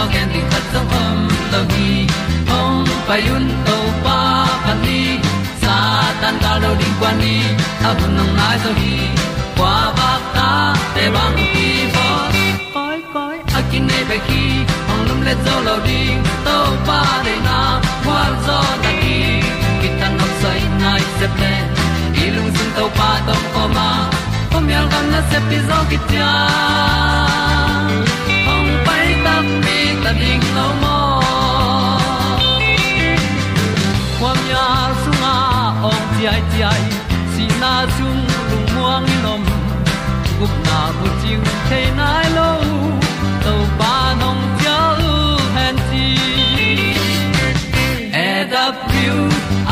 tu pi tình gen di khat zo om lo gi hong pai un to pa pa ni sa tan ga lo ding kwan ni. A bu nang mai zo hi kwa ba ta te bang ki bo koi koi a kin nei pe ki ong lum le zo lo ding to pa de na kwa zo ta ki ki tan nok sai nai se ple i lung sun to pa tom ko ma. Pom yal gam na se pi zo ki ta ding lo mo kwam sung a ong ti ai ti ai. Si na chung lu muang ni nom gup na bu chiu te nai lo to pa nong pia lu han ti e da pru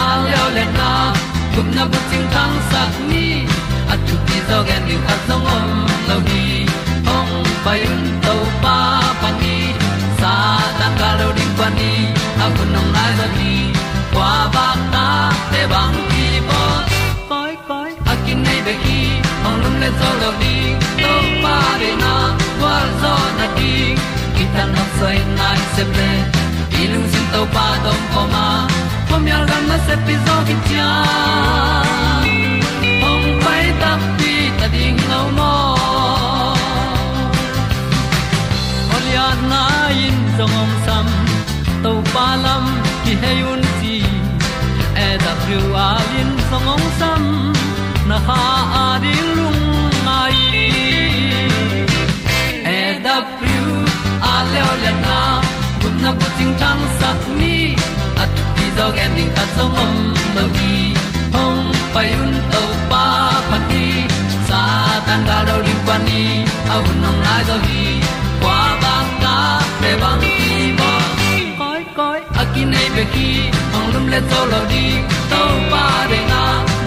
a leo le na gup na bu chiu tang sat ni at tu ti zo gen ni at song om lo ni ong pai un to pa pa ni ga lo ding pa ni a bu nong lai za ni. Kwa ba ta te bang ki bo koi koi. A kin nei be ki. Ong lum le zo lo di. To pa de na kwa zo na di ki. Ta na sai nai se ple i lung sin to pa dom ko ma. Pom yal gam na se pi zo ki tia ong pai ta pi ta ding lo mo. Olia na in song om sam to pa lam ki hay un ti e da thru a lin song om sam na ha a di lung mai. E da thru a le o le na kun na ko ting tang sat ni à, at ti dog ending ta song om no gi hong pai un to pa pa ti sa tan ga do ri pa ni. A un nong lai do gi ki ki ong lum le to lo di to pa de na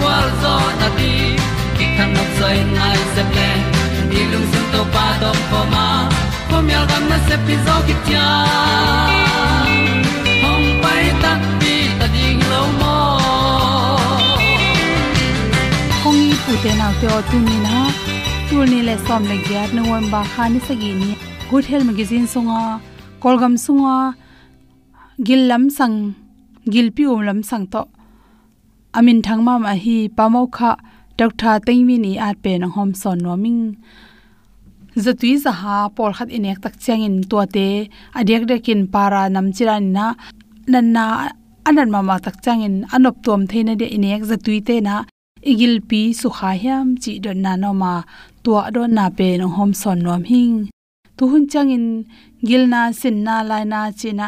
wa zo na di ki kan nok sai nai se ple ni lung sun to pa do po ma. Po mi al gam na se pi zo ki tia hong pai ta pi ta ding lo mo kong i pu te na te o tu ni na tu ni le som le gyat no wan ba kha ni sa gi ni good health magazine songa kolgam sunga gil lam sang, gil pi um lam sang to. Amin thang ma ma hi pamau kha dr tengmi ni at pe na hom son no ming. Zatui za ha, por khat inek tak chang in to te adek dekin para nam chiran na, nan na anan ma ma tak chang in anop tom theina de inek zatui te na. Igil pi su kha hiam, chi don na no ma to do na pe na hom son no hing tu hun chang in gil na, sin na, lai na, chi na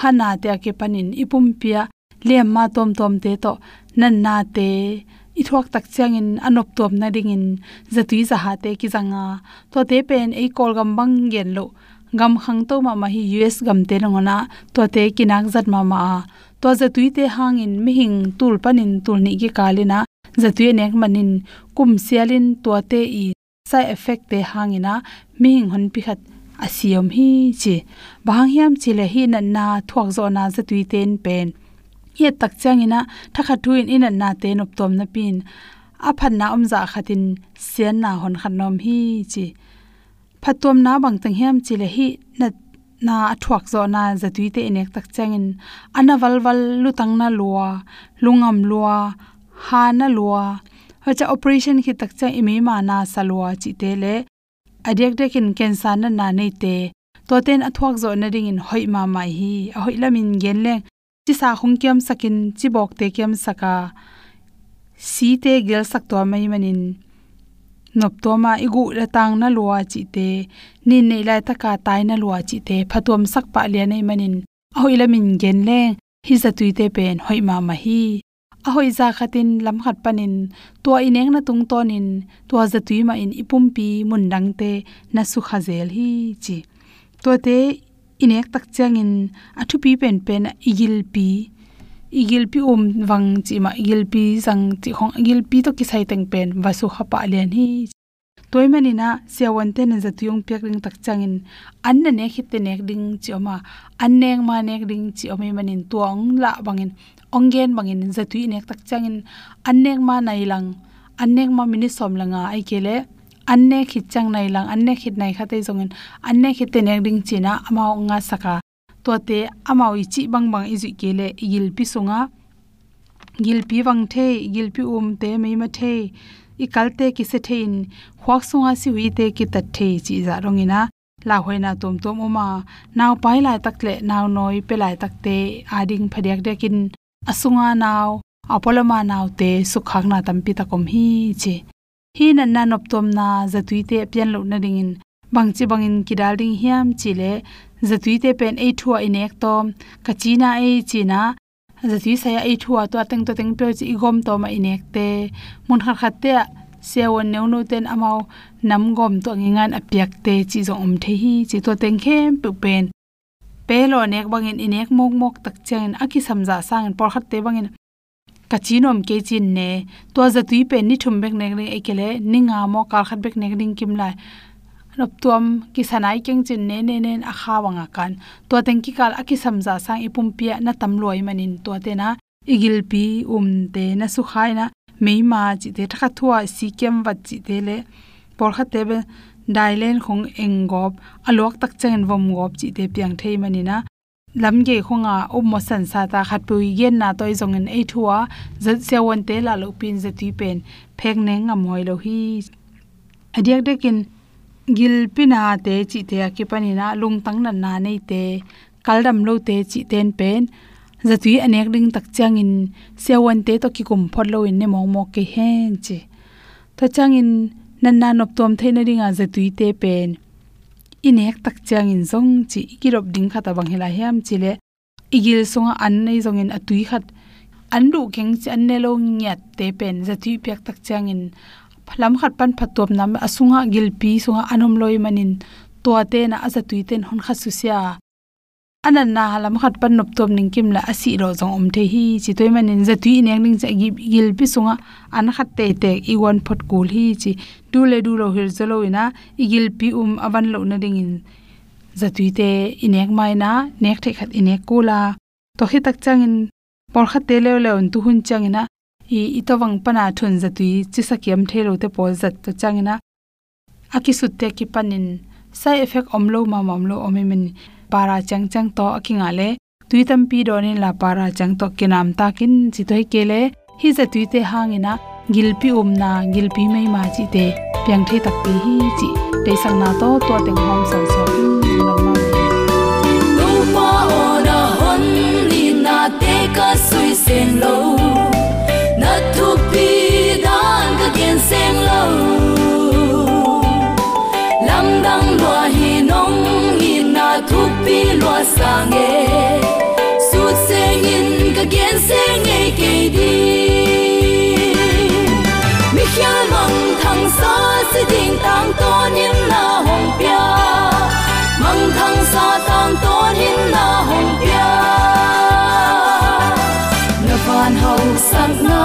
hana te ke panin. Ipum pia lem ma tom tom te to. Nan na te. I thuak tak chang in anop tom na ding in zatui za ha te ki zanga to te pen, ei kol gam bang gen lo. Gam khang to ma ma hi us gam te rangona to te kinak zat ma ma to zatui te hang in mi hing tul panin, tul ni ki kalina. Zatui nek manin. Kum sialin, to te i side effect te hangina. Mi hing hon pi khat asiam hi chi. Bang hiam chi le hi na na thuak zo na za tui ten pen. Ye tak chang changina thakha tuin in ina na te nop tom na pin. A phan na om za khatin sian na hon khan nom hi chi. Phatom na bang tang hiam chi le hi na na athuak zo na za tui te inek tak changin ana wal wal lu tang na lua, lungam lua, ha na lua. Hacha operation khi tak cha imi ma na salwa chi te le adek dekin cancer na na nei te. To ten athuak zo na ring in hoi ma mai hi. A hoi lamin gen le. Chi sa khung kiam sakin chi bok te kiam saka si te gel sak to mai manin nop to ma igu la tang na lua chi te. Ni nei lai ta ka tai na lua chi te. Phatom sak pa le nei manin a hoi lamin gen le. Hi za tui te pen hoi ma ma hi a hoi za khatin lam khat panin. To ineng na tung tonin. To za tui ma in ipum pi mun dang te na su khazel hi chi. To te inek tak changin athu pi pen pen igil pi. Igil pi um wang chi ma igil pi sang chi khong. Igil pi to ki sai teng pen. Wa su kha pa lian hi toy mani na sewon te na zatiyong pek ring tak changin. An na ne khit te nek ding chi oma. An neng ma nek ding chi omi manin tuang la bangin. Ongen bangin zatui nek tak changin. An nek ma nai lang an nek ma mini som langa ai kele. Anne khit chang nai lang anne khit nai khate zongin. Anne khit te nek ding china ama nga saka. Tote te amao chi bang bang izi kele. Yil pi sunga gil pi wang the. Gil pi um te me ma the i kalte ki se thein khwak sunga si wi te ki ta the chi za rongina. La hoina tom tom oma. Naw pai lai tak le naw noi pe lai tak te ading phadiak dekin asunga naw apolama naw te sukhak na tampi takom hi che hi na na op tom na zatui te pian lo na ding in bang chi bang in kidal ding hiam chi le. Zatui te pen e thua in ek tom kachina e china za ti sa ya e thua to teng to teng pe chi gom to ma inek te mun khat khat te sewon neu no ten amao nam gom to ngan apiak te chi zo om the hi chi to teng khem pu pen pe lo nek bangin inek mok mok tak chen aki samja sang por khat te bangin kachinom ke chin ne to za tui pe ni thum bek nek re ekele ninga mo kal khat bek nek ding kim lai nop tuam ki sanai keng chin ne ne ne, a kha wanga kan. To teng ki kal aki samja sang ipum pia na tam loi manin. To te na igil pi um te na su khai na meima chi te thakha thua, si kem wat chi te le. Por kha te be dailen khong engop alok tak chen vom gop chi te piang thei manina lamge khonga ummo san sa ta khat pui gen na toy zong en ei thua. Zat sewon te la lo pin za ti pen. Phek ne nga moi lo hi. Adiak dekin gil pina te chi te akipani na lung tang nan na nei te kaldam lo te chi ten pen. Zatui anek ding tak chang in sewan te to ki kum phot lo in ne mo mo ke hen che. To chang in nan na nop tom thein ringa za tui te pen. Inek tak chang in zong chi kirop ding khata bang hela hiam chile igil songa an nei zong in atui khat. An du keng chi an ne lo nyat te pen. Zatui pek tak chang in phalam khat pan phatop nam asunga gilpi, sunga anom loi manin to te na aza tuiten hon kha su sia anan na halam khat pan nop tom ning kim la asi ro jong om the hi chi toy manin za tui nek ning cha gi gilpi sunga an khat te te i wan phot kul hi chi du le du lo hir zalo ina, i gilpi um awan lo na ding in za tui te inek mai na nek the khat inek kula. To hi tak changin por khat te le le un tu hun changina ina i itawang pana thun za tui chi sakiam the lo te pol zat to chang ina aki sut te ki panin. Sai effect omlo ma mamlo omi min para chang chang to akinga le tuitam pi donin la para chang to kinam takin chitoi kele. Hi za tuite hangina gilpi umna, gilpi mai ma chi te. Piang the tak pi hi chi. Te sang na to to teng hom san so nam ma no pa ona hon ni na te ka sui sen lo. Lam dang lo hi nong thu pi lo sang e su seng in ka gen seng e ke đi. mi khia mang thang sa si ding tang to nin na hong pia. Mang thang sa tang to nin na hong pia. Na van hau sang na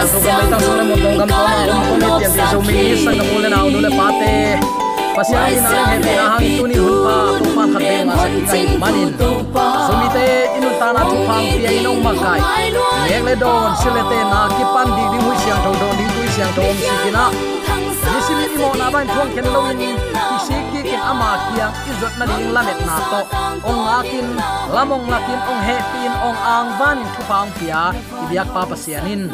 na Sugam sang ta sula mo tong kam to ma om ko thì tiam pi so mi sa ka mule na u le pate pasya ni na he te hang tu ni hun pa tu pan khat be ma sa kai manin so mi te inun ta na tu phang pi ai nong ma kai nek le don sile te na ki pan di di hu siang tho don di tu siang tho si kina ni si mi mo na ban thong ken lo in ki si ki kin ama kiang izot na ding la na to ong akin lamong lakin ong he pin ong ang van thu phang pia ibiak pa pasianin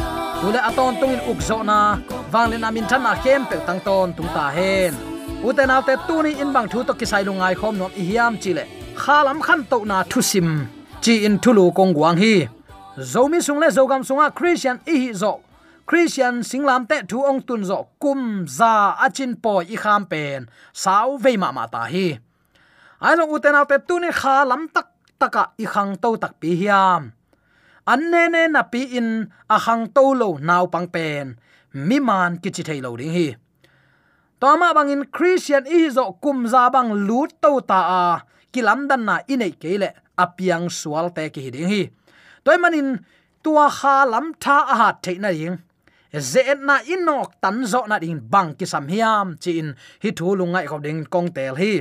tule aton tungin ukzo na? Wanglin amin than na kem pe tang ton tung ta hen. Uten alte tuni in bang thu to kisai lungai khom nom i hiam chile khalam khan to na thu sim. Chi in thulu kong guang hi. Zomi sungle zogam sunga christian i hi zo. Christian singlam te thu ong tun zo. Kum za achin po i kham pen. Sau ve ma ma ta hi. Ai lo uten alte tuni khalam tak, taka i khang to tak pi hiam an ne ne na pi in a hang to lo naw pang pen. Mi man ki chi thei lo ding hi. Bằng in christian i zo kum za bang lut to ta a. Kilam dan na inei kele apiang sual te ki ding hi. Toy manin tua kha lam tha a hat the na ding. Ze na inok tan zo na ding bang ki sam hiam chi in hi thu lungai ko ding kong tel hi.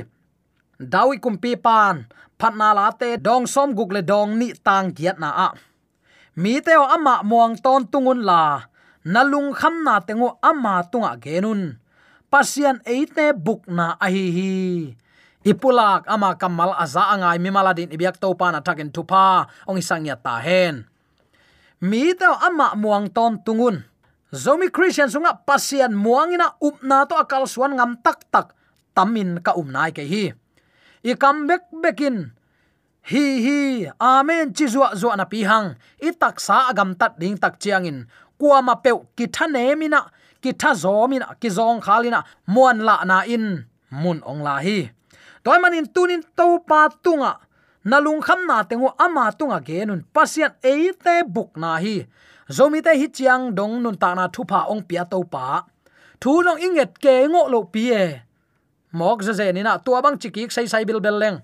Dawi kumpi pan. Phatna la te dong som gukle dong ni tang kiat na a mi teo ama muang ton tungun la, nalung kham na tengo ama tunga genun. Pasian eite buk na ahi hi ipulak ama kamal aza angai mi maladin ibyak to pa na takin thupa ong isangya ta hen. Mi teo ama muang ton tungun. Zomi christian sunga pasian muangina upna to akal suan ngam tak tak, tamin ka umnai ke hi. I comeback bekin hi hi. Amen. Chi zuwa zuwa na pi hang. I tak sa agam tat ding tak chiangin. Kwa ma pe ki tha ne mina ki tha zo mina ki zong khalina muan la na in. Mun ong la hi. Toy manin tunin to pa tunga nalung kham na tengu ama tunga genun pasian te buk na hi. Zomi te hi chiang dong nun ta na thu pha ong pia to pa thu long inget ke ngo lo pi e. Mok ze ze ni na, tua bang chiki sai sai bil bel leng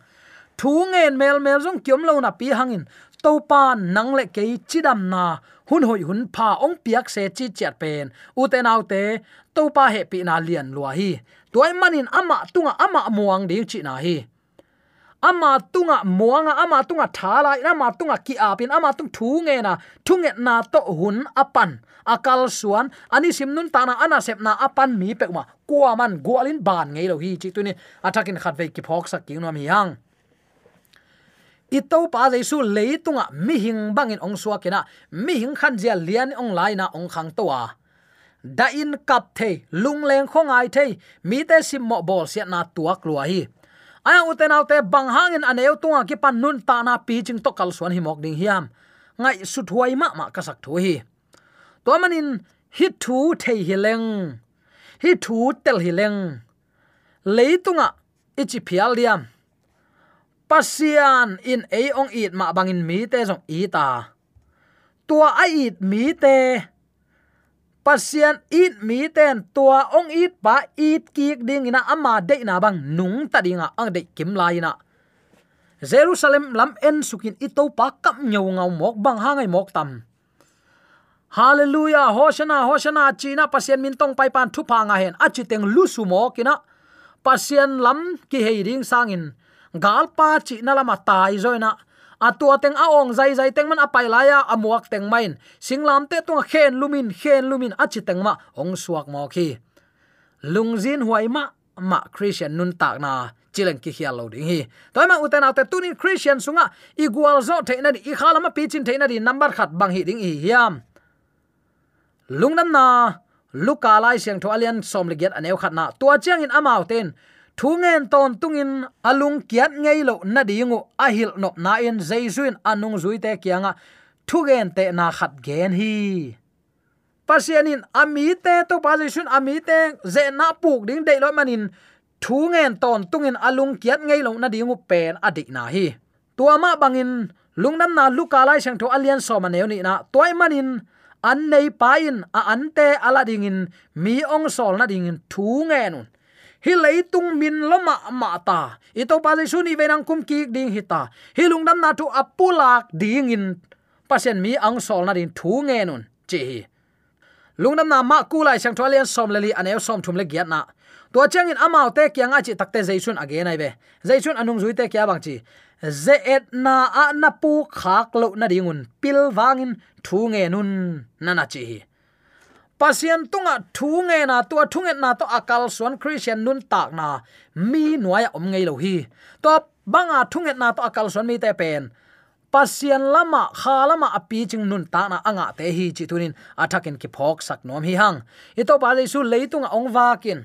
thu ngen mel mel zong kiom lo na pi hangin. To pa nang le ke chidam na. Hun hoi hun pha ong piak se chi chat pen. U te nau te to pa he pi na lian lua hi. Toy manin ama tunga ama muang ding chi na hi. Ama tunga muanga ama tunga thala ama tunga ki apin ama tung thu nge na. Thu nge na to hun apan. Akal suan, ani simnun tana ana sep na apan mi pe ma kwa man gwalin ban ngei lo hi chi tu ni atakin khat ve ki phok sak ki no mi hang i to pa jaisu leitunga mi hing bangin ong suwa kena mi hing khan jia lian ong lai na ong khang to wa da in kap the lung leng khong ai the mi te sim mo bol sia na tuak lua hi. Aya uten autte bang hangin aneu tunga ki pan nun ta na pi ching to kal suan hi mok ding hiam. Ngai su thuai ma ma ka sak thu hi. To manin, hi thu the hi leng. Hi thu tel hi leng. Leitunga ichi phial liam pasian in a ong it ma bangin mi te jong i ta tua ai it mi te. Pasian it mi ten tua ong it pa it kik ding ina ama de na bang nung ta dinga ang de kim lai na jerusalem lam en sukin ito pa kap nyau ngau mok bang hangai mok tam. Hallelujah, hoshana hoshana, china pasian min tong pai pan thu pa nga hen. Achi teng lu su mo kina pasian lam ki hei ding sangin galpa chi na lama tai zoina. Atua teng a ong zai zai teng man apai laya amuak teng main. Singlam te tung khen lumin khen lumin achi teng ma, ong suak mo khi. Lungzin huai ma ma christian nun tak na chileng ki hial lo ding hi. Toy ma uten autte tunin christian sunga igual zo the na i khala ma pi chin the na di, number khat bang hi ding hi hiam. Lungnam na, luka lai siang tho alian som le get anew khat na. Tua chiang in amau ten thu ngen ton tungin alung kiat ngei lo na dingu a hil nop na in zaizuin anung zui te kianga. Thu gen te na khat gen hi. Pasianin ami te to pa jaisun ami te ze na puk ding de lo manin. Thu ngen ton tungin alung kiat ngei lo na dingu pen adik na hi. Tua ma bangin lungnam na luka lai sang tho alian so ma neuni na. Toy manin an nei pain a ante ala dingin. Mi ong sol na dingin thu ngen hi leitung min loma ma ta. Ito pa jai suni venang kum ki ding hita hi lungdam na tu apulak ding in. Pasien mi ang sol na din thu nge nun. Chi hi. Đâm na ma ku lai sang tholian som leli anew som thum le giat na. To chang in amau te kyanga chi takte jaisun again ai be jaisun anung zui te kya bang chi. Ze et na a na pu khak lo na dingun pil wangin thu nge nun. Nana chi hi pasien tunga thu nge na to thu nge na to akal suan christian nun tak na, mi nuaya om ngei lo hi. To banga thu nge na to akal suan mi te pen. Pasien lama, kha lama api ching nun ta na anga te hi chi tunin. Athakin ki phok sak nom hi hang. I to pa le su leitung ong wakin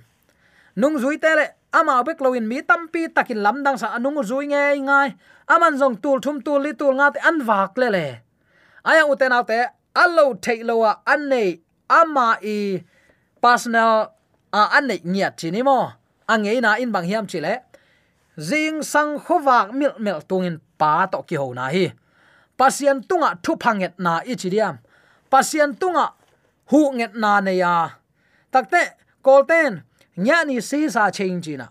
nung zui te le, ama bek loin mi tampi takin lamdang sa anung zui nge ngai. Aman zong tul thum tul li tul nga te an wak le le. Aya uten alte allo theilowa an nei ama i personal, a ane nei ngiat chini mo angei na in bang hiam chile jing sang khowak mil mel tungin pa to ki ho na hi. Pasian tunga thu phanget na ichidiam pasian tunga hu nget na ne ya. Takte kolten nya ni si sa change na.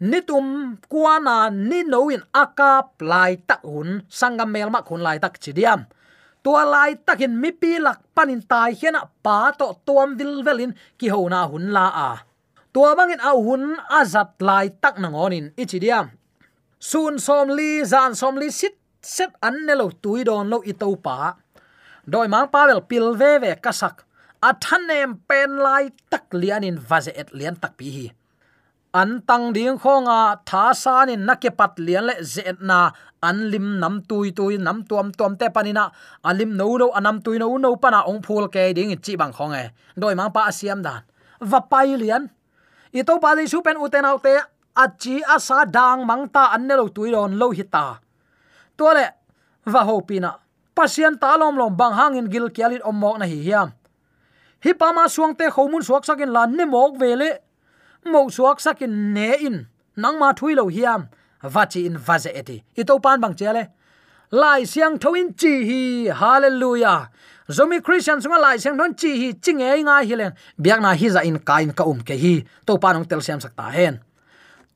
Ni tum kwa na ni noin aka plai tak hun sangam mel ma khun lai tak chidiam tua lai takin mi pi lak panin tai hiana pa to tuam vil velin ki ho na hun la a. Tua mangin au hun azat lai tak na ngonin ichidiam sun som li, zan som li, sit, set an ne lo tui don lo itau pa. Doi mang pa vel pil ve ve kasak a thanem pen lai tak lianin vaze et lian tak pi hi. An tang ding khonga tha sanin nakepat lian le ze na an lim nam tui tui nam tuam tuam te panina alim no no anam tui no no pana ong phul ke ding chi bang khong e. Doi mang pa siam dan. Va pai lian. I to pa dei su pen uten autte achi asa dang mang ta an ne lo tui ron lo hita to le, va ho pina pasien ta lom lom bang hangin gil kyalit omok na hi hiam. Hi pa ma suang te khomun suak sakin lan ne mok vele mo suak sakin ne in. Nang ma thui lo hiam vachi in vaze eti. Ito pan bang chele lai siang thoin chi hi. Hallelujah. Zomi christian sunga lai siang non chi hi. Ching e nga hi len. Biak na hi za in kain ka um ke hi. To panong tel siam sakta hen.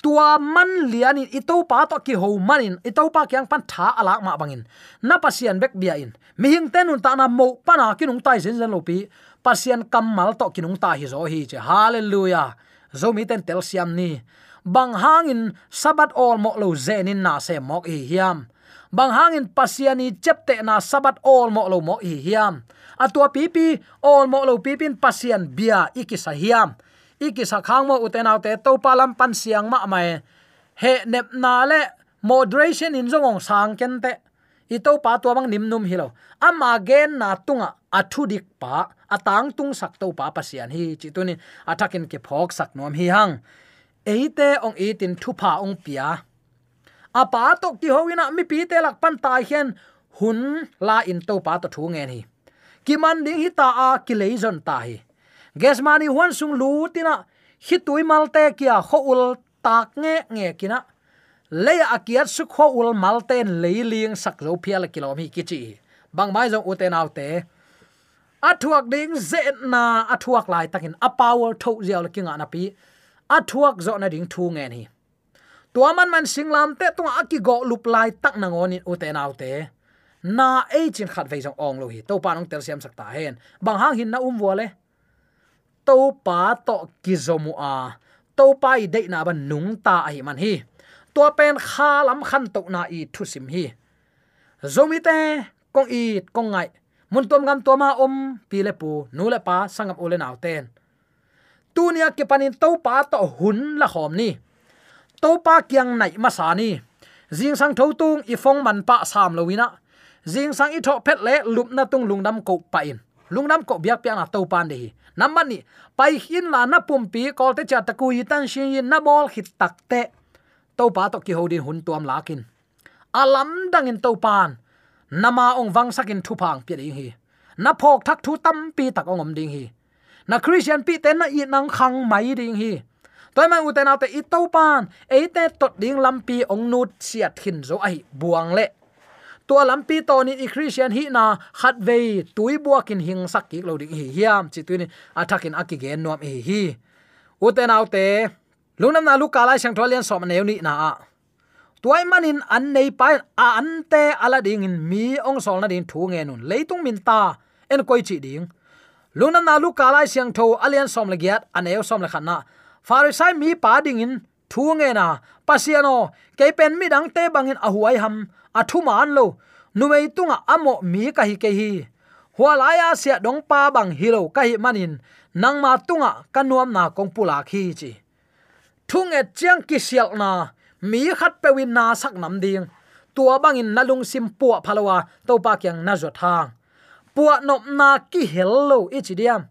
Tua man lianin ito pa to ki ho manin ito pa kyang pan tha alak ma bangin na pasian bek bia in. Mi hing tenun ta na mo pana kinung tai zen zen lopi pasian kamal to kinung ta hi zo hi che. Hallelujah. Zomi ten tel siam ni bang hangin sabat all mo lo zenin na se mok hi hiam. Bang hangin pasiani chepte na sabat all mo lo mo hi hiam. Atua pipi all mo lo pipin pasian bia ikisa hiam. Ikisa khang mo utenaw te to palam pan siang ma mai. He nep na le, moderation in zongong sang ken te. I to pa to bang nim num hilo. Ama gen na tunga athu dik pa, atang tung sak to pa pasian hi chi tunin athakin ke phok sak nom hi hang eite ong itin thupa ong pia. Apa to ki hoina mi pi te lak pan tai hian hun la in to pa to thu nge ni ki man ding hi ta a ki le zon ta hi. Ges mani huan sung lu tina hi tui mal te kia kho ul tak nge nge kina le a kiat su kho ul mal ten le liang sak zo phia la kilom hi ki chi bang mai zo uten autte athuak ding ze na athuak lai takin. A power tho zial kinga na pi athuak zo na ding thu nge ni. Tua man man singlam te tung aki go lup lai tak na ngon in uten autte na e chin khat ve jong ong lo hi. To pa nong tel siam sakta hen. Bang hang hin na um wale to pa to kizomu a. To pa i de na ban nung ta ai man hi. Tua pen kha lam khan to na i thu sim hi. Zomi te, kong i, kong ngai. Mun tom gam to ma om, pi le pu, nu le pa sangam ole naw ten tunia ke panin to pa to hun la khom ni. To pa kyang nai ma sa ni. Jing sang tho tung i phong man pa sam lo wina jing sang i tho phet le lup na tung lungdam ko pa in. Lungnam ko biak pian na to pan de namman ni, pai hin la na pum pi kol te cha ta ku yi tan shin yin na bol hit tak te. To pa to ki hodin hun tuam lakin alam dangin to pan nama ong wang sakin thu phang pi ding hi. Na phok thak thu tam pi tak ong om ding hi na christian pi ten na i nang khang mai ding hi. Toy man uten autte i to pan e te tot ding lampi ong nut siat hin zo ai buang le. Tua lampi to ni i christian hi na khat ve tui buakin hing sak ki lo ding hi hiam, chi tuini athakin akigen nom hi. Hi uten autte lungnam na lu kala sang tholian som neu ni na a. Tuai manin an nei pa a an te ala ding in mi ong sol na ding thu nge nun, leitung min ta, en koi chi ding lungnam na lu kala siang tho, alian som le giat aneu som le khanna farisai mi pa ding in thu nge na. Pasiano ke pen mi dang te bangin ahuai ham athu man lo. Numei tunga amo mi ka hi ke hi hualaya sia dong pa bang hilo ka hi manin nang ma tunga kanuam na công pula khi chi. Thung et chiang ki sial na, mi khat pewin na sak nam ding. Tua bangin nalung sim pu phalawa to pa kyang na zo thang puwa nop na ki hello ichidiam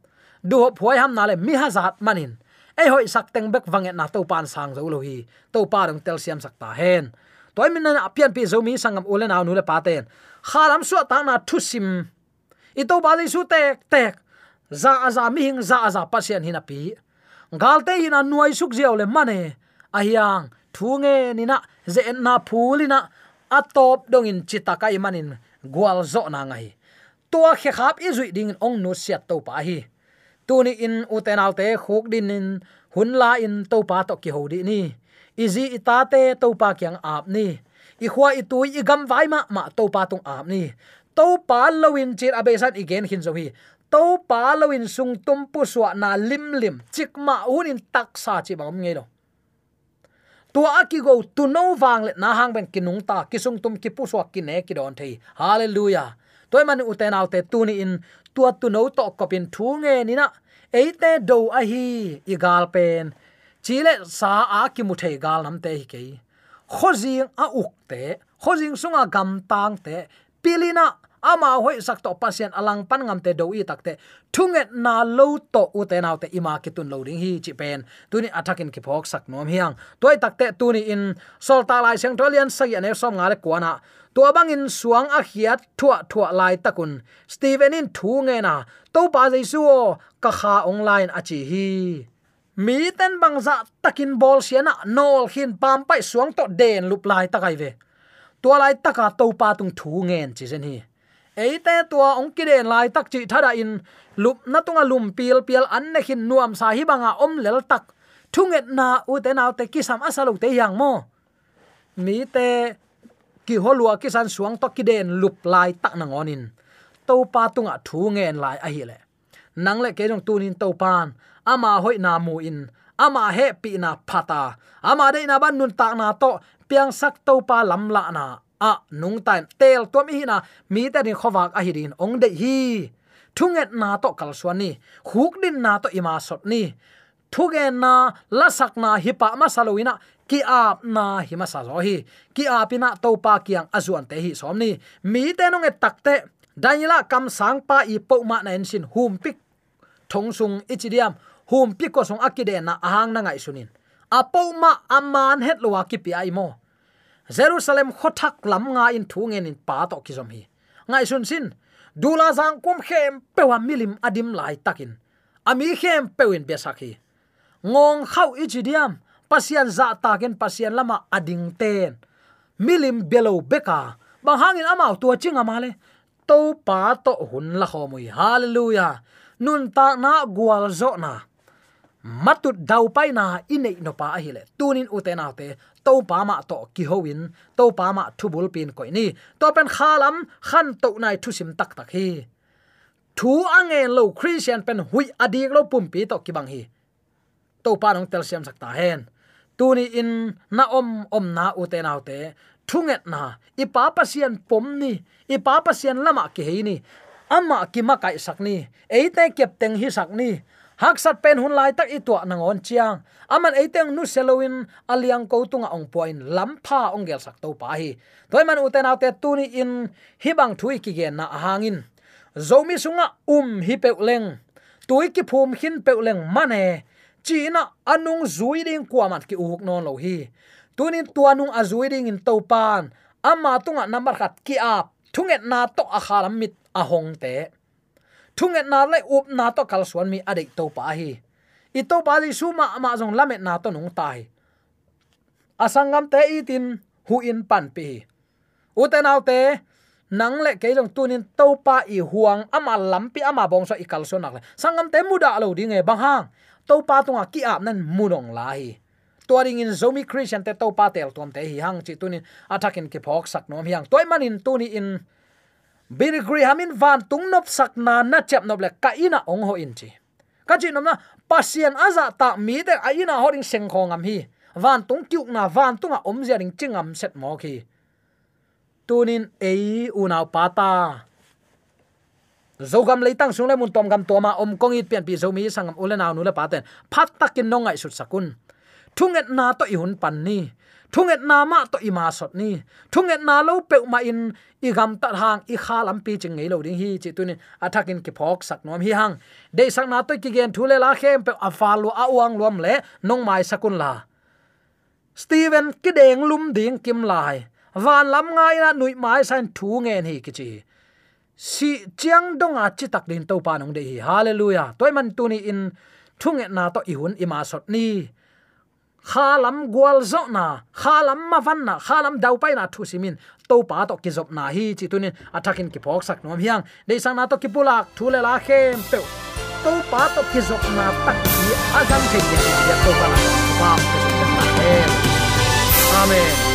du phoi ham na le mi hazat manin. Ai hoi sak teng bek wanget na to pan sang zo lo hi to pa dong tel siam sak ta hen. Toy min na apian pi zo mi sangam ulen aw nu le pa ten khalam su ta na thu sim i to ba su tek tek. Za za mi hing za za pasien hina pi. Galte hina nuai suk jiao le mane. Ahyang thunge nina ze na phulina atop dongin chitaka imanin gwal zo na ngai tua khe khap i zui ding ong no siat to pa hi. Tuni in utenalte khuk din in hun la in to pa to ki hodi ni. Izi itate to pa kyang ap ni. I khwa i tui i gam vai ma ma to pa tung ap ni. To pa lowin chir abesan igen hin zo hi. To pa lowin sung tum pu suwa na lim lim, chik ma unin tak sa chi bang ngei lo. Tua aki go tu no wang le na hang ben kinung ta kisung tum ki pu suwa ki ne ki don thei. Hallelujah toy man uten autte tu ni in tua tu no to kopin thu nge ni na. Eite do a hi igal pen chile sa a ki mu thei gal nam te hi ke khozing a uk te khozing sunga gam tang te pilina ama hoi sak to pasien alang pan ngam te do i takte thunget na lo to u te naw te ima ki tun lo ding hi chi pen. Tuni attacking ki phok sak nom hiang. Toy takte tuni in sol ta lai seng tolian sa ya ne som ngale kwana to bang in suang a hiat thua thua lai takun. Steven in thu nge na. To pa jaisu ka kha online achi hi. Mi ten bang za takin bol siana nol hin pam pai suang to den lup lai takai ve. Tua lai taka to pa tung thu ngen chi zen hi eite tua ong kiden lai tak chi thada in. Lup na tunga lum pil pil an ne khin nuam sa hi banga om lel tak. Thunget na u te naw te kisam asalu te yang mo. Mi te ki holua kisan suang to kiden lup lai tak nang onin to pa tunga thu ngen lai a hi le. Nang le ke jong tunin to pan ama hoi na mu in. Ama he pi na phata. Ama de na ban nun tak na to. Piang sak to pa lam la na a nung tan tel tom hi na, mi ta din khowak a hirin ong de hi. Thunget na to kal swani huk din na to ima sot ni. Thugen na, lasak na hipa ma saloina ki ap na hima sa zo hi. Ki apina to pa kiang azuan te hi somni mi te nong e takte daniela kam sang pa i po ma na en sin hum pik thong sung ichidiam hum pik ko sung akide na ahang na ngai sunin. Apo ma aman het lo ki pi ai mo jerusalem khothak lam nga in thu ngen in pa to ki som hi. Ngai sun sin, dula zang kum khem pewa milim adim lai takin. Ami khem pewin besakhi ngong khau ichidiam pasian za taken pasian lama ading ten. Milim belo beka, bang hangin amau tua chinga amale to pa to hun la khomui hallelujah. Nun ta na gwal zo na. Matut dau pai na inei no pa ahile tunin uten autte to pa ma to ki hoin to pa ma thubul pin koi ni to pen khalam khan to nai thu sim tak tak hi thu ange lo christian pen hui adik lo pum pi to ki bang hi to pa nong tel siam sakta hen tuni in na om om na ute na te thunget na i pa pasian pom ni i pa pasian lama ki he ni ama ki ma kai sak ni eite kep teng hi sak ni hak sat pen hun lai tak itwa nang on chiang. Aman eiteng nu selowin aliang ko tunga ong point lampha ong gel sak to pa hi. Toy man uten autte tuni in hibang thui ki gen na hangin zomi sunga um hi pe leng. Tui ki phum hin pe leng mane china anung zui ding kwamat ki uk non lo hi. Tunin tuanung azui ding in topan ama tunga number khat ki ap. Thunget na to a khalam mit a hong te thunget na le up na to kal suan mi adek to pa hi. I to pa li suma ma jong lamet na to nung tai asangam te itin hu in pan pi uten te nang le keilong tunin to pa i huang ama lampi ama bong so ikal so nak le. Sangam te muda lo ding e bang hang. To pa tunga ki ap nan munong lai tuaring in zomi christian te to pa tel tom te hi hang chi tunin atakin ki phok sak nom hiang. Toy manin tuni in birigri hamin van tung nop sak na na chep nop le, ka ina ong ho in chi. Ka chi nom na, pasien aza ta mi de a ina horing seng khong am hi. Van tung kyuk na, van tunga om zia ring chingam set mo khi. Tunin ei unau pata zogam leitang sungle mun tom gam toma om kong it pian pi zomi sangam ulena nu le paten phat takin nongai sut sakun. Thunget na to i hun pan ni thunget na ma to ima sot ni. Thunget na lo pe ma in, i gam tat hang, i kha lam pi ching ngei lo ding hi chi tu ni. Athak in ki phok sak nom hi hang. De sak na to ki gen thule la khem pe afalu a uang lom le, nong mai sakun la. Steven ki deng lum ding kim lai. Van lam ngai na nui mai san thu nge ni ki chi. Si chiang dong a chi tak din to pa nong de hi. Hallelujah. Toy man tu ni in. Thunget na to i hun ima sot ni khalam gwal zo na, khalam ma van na, khalam dau pai na thu simin to pa to ki zop na hi chi tunin athakin ki phok sak nom hiang. De sang na to ki pulak, thu le la khem pe to pa to ki zop na tak ki azam che ki ya to pa na pa amen.